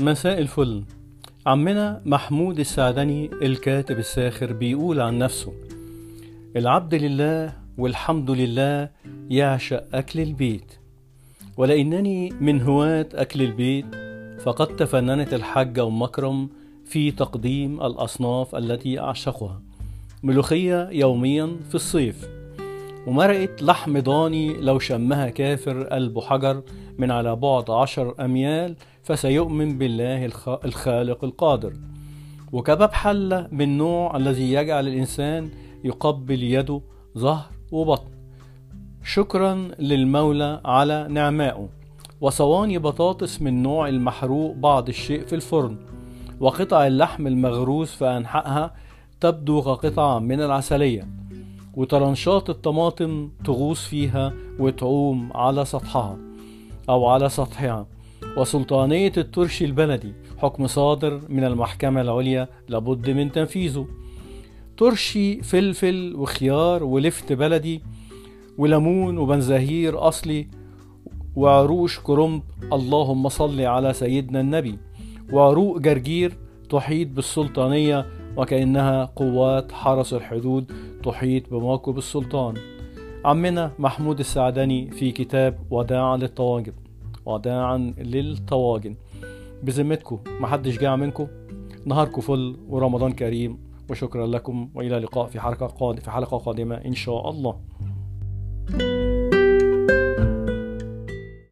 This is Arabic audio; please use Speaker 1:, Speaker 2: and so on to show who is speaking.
Speaker 1: مساء الفل. عمنا محمود السعدني الكاتب الساخر بيقول عن نفسه العبد لله والحمد لله يعشق أكل البيت ولأنني من هواة أكل البيت فقد تفننت الحاجة أم مكرم في تقديم الأصناف التي أعشقها ملوخية يوميا في الصيف. ومرقة لحم ضاني لو شمها كافر قلب حجر من على بعد عشر أميال فسيؤمن بالله الخالق القادر. وكباب حلة من نوع الذي يجعل الإنسان يقبل يده ظهر وبطن. شكرا للمولى على نعمائه. وصواني بطاطس من نوع المحروق بعض الشيء في الفرن. وقطع اللحم المغروس في أنحائها تبدو كقطعة من العسلية. وطرنشات الطماطم تغوص فيها وتعوم على سطحها أو على سطحها. وسلطانية الترش البلدي حكم صادر من المحكمة العليا لابد من تنفيذه. ترشي فلفل وخيار ولفت بلدي وليمون وبنزهير أصلي وعروش كرنب. اللهم صل على سيدنا النبي. وعروق جرجير تحيط بالسلطانية وكأنها قوات حرس الحدود تحيط بموكب السلطان. عمنا محمود السعدني في كتاب وداعا للطواجن. وداعا للطواجن. بذمتكم محدش جاع منكم. نهاركم فل ورمضان كريم. وشكرا لكم. وإلى اللقاء في حلقه قادمه في حلقة قادمة إن شاء الله.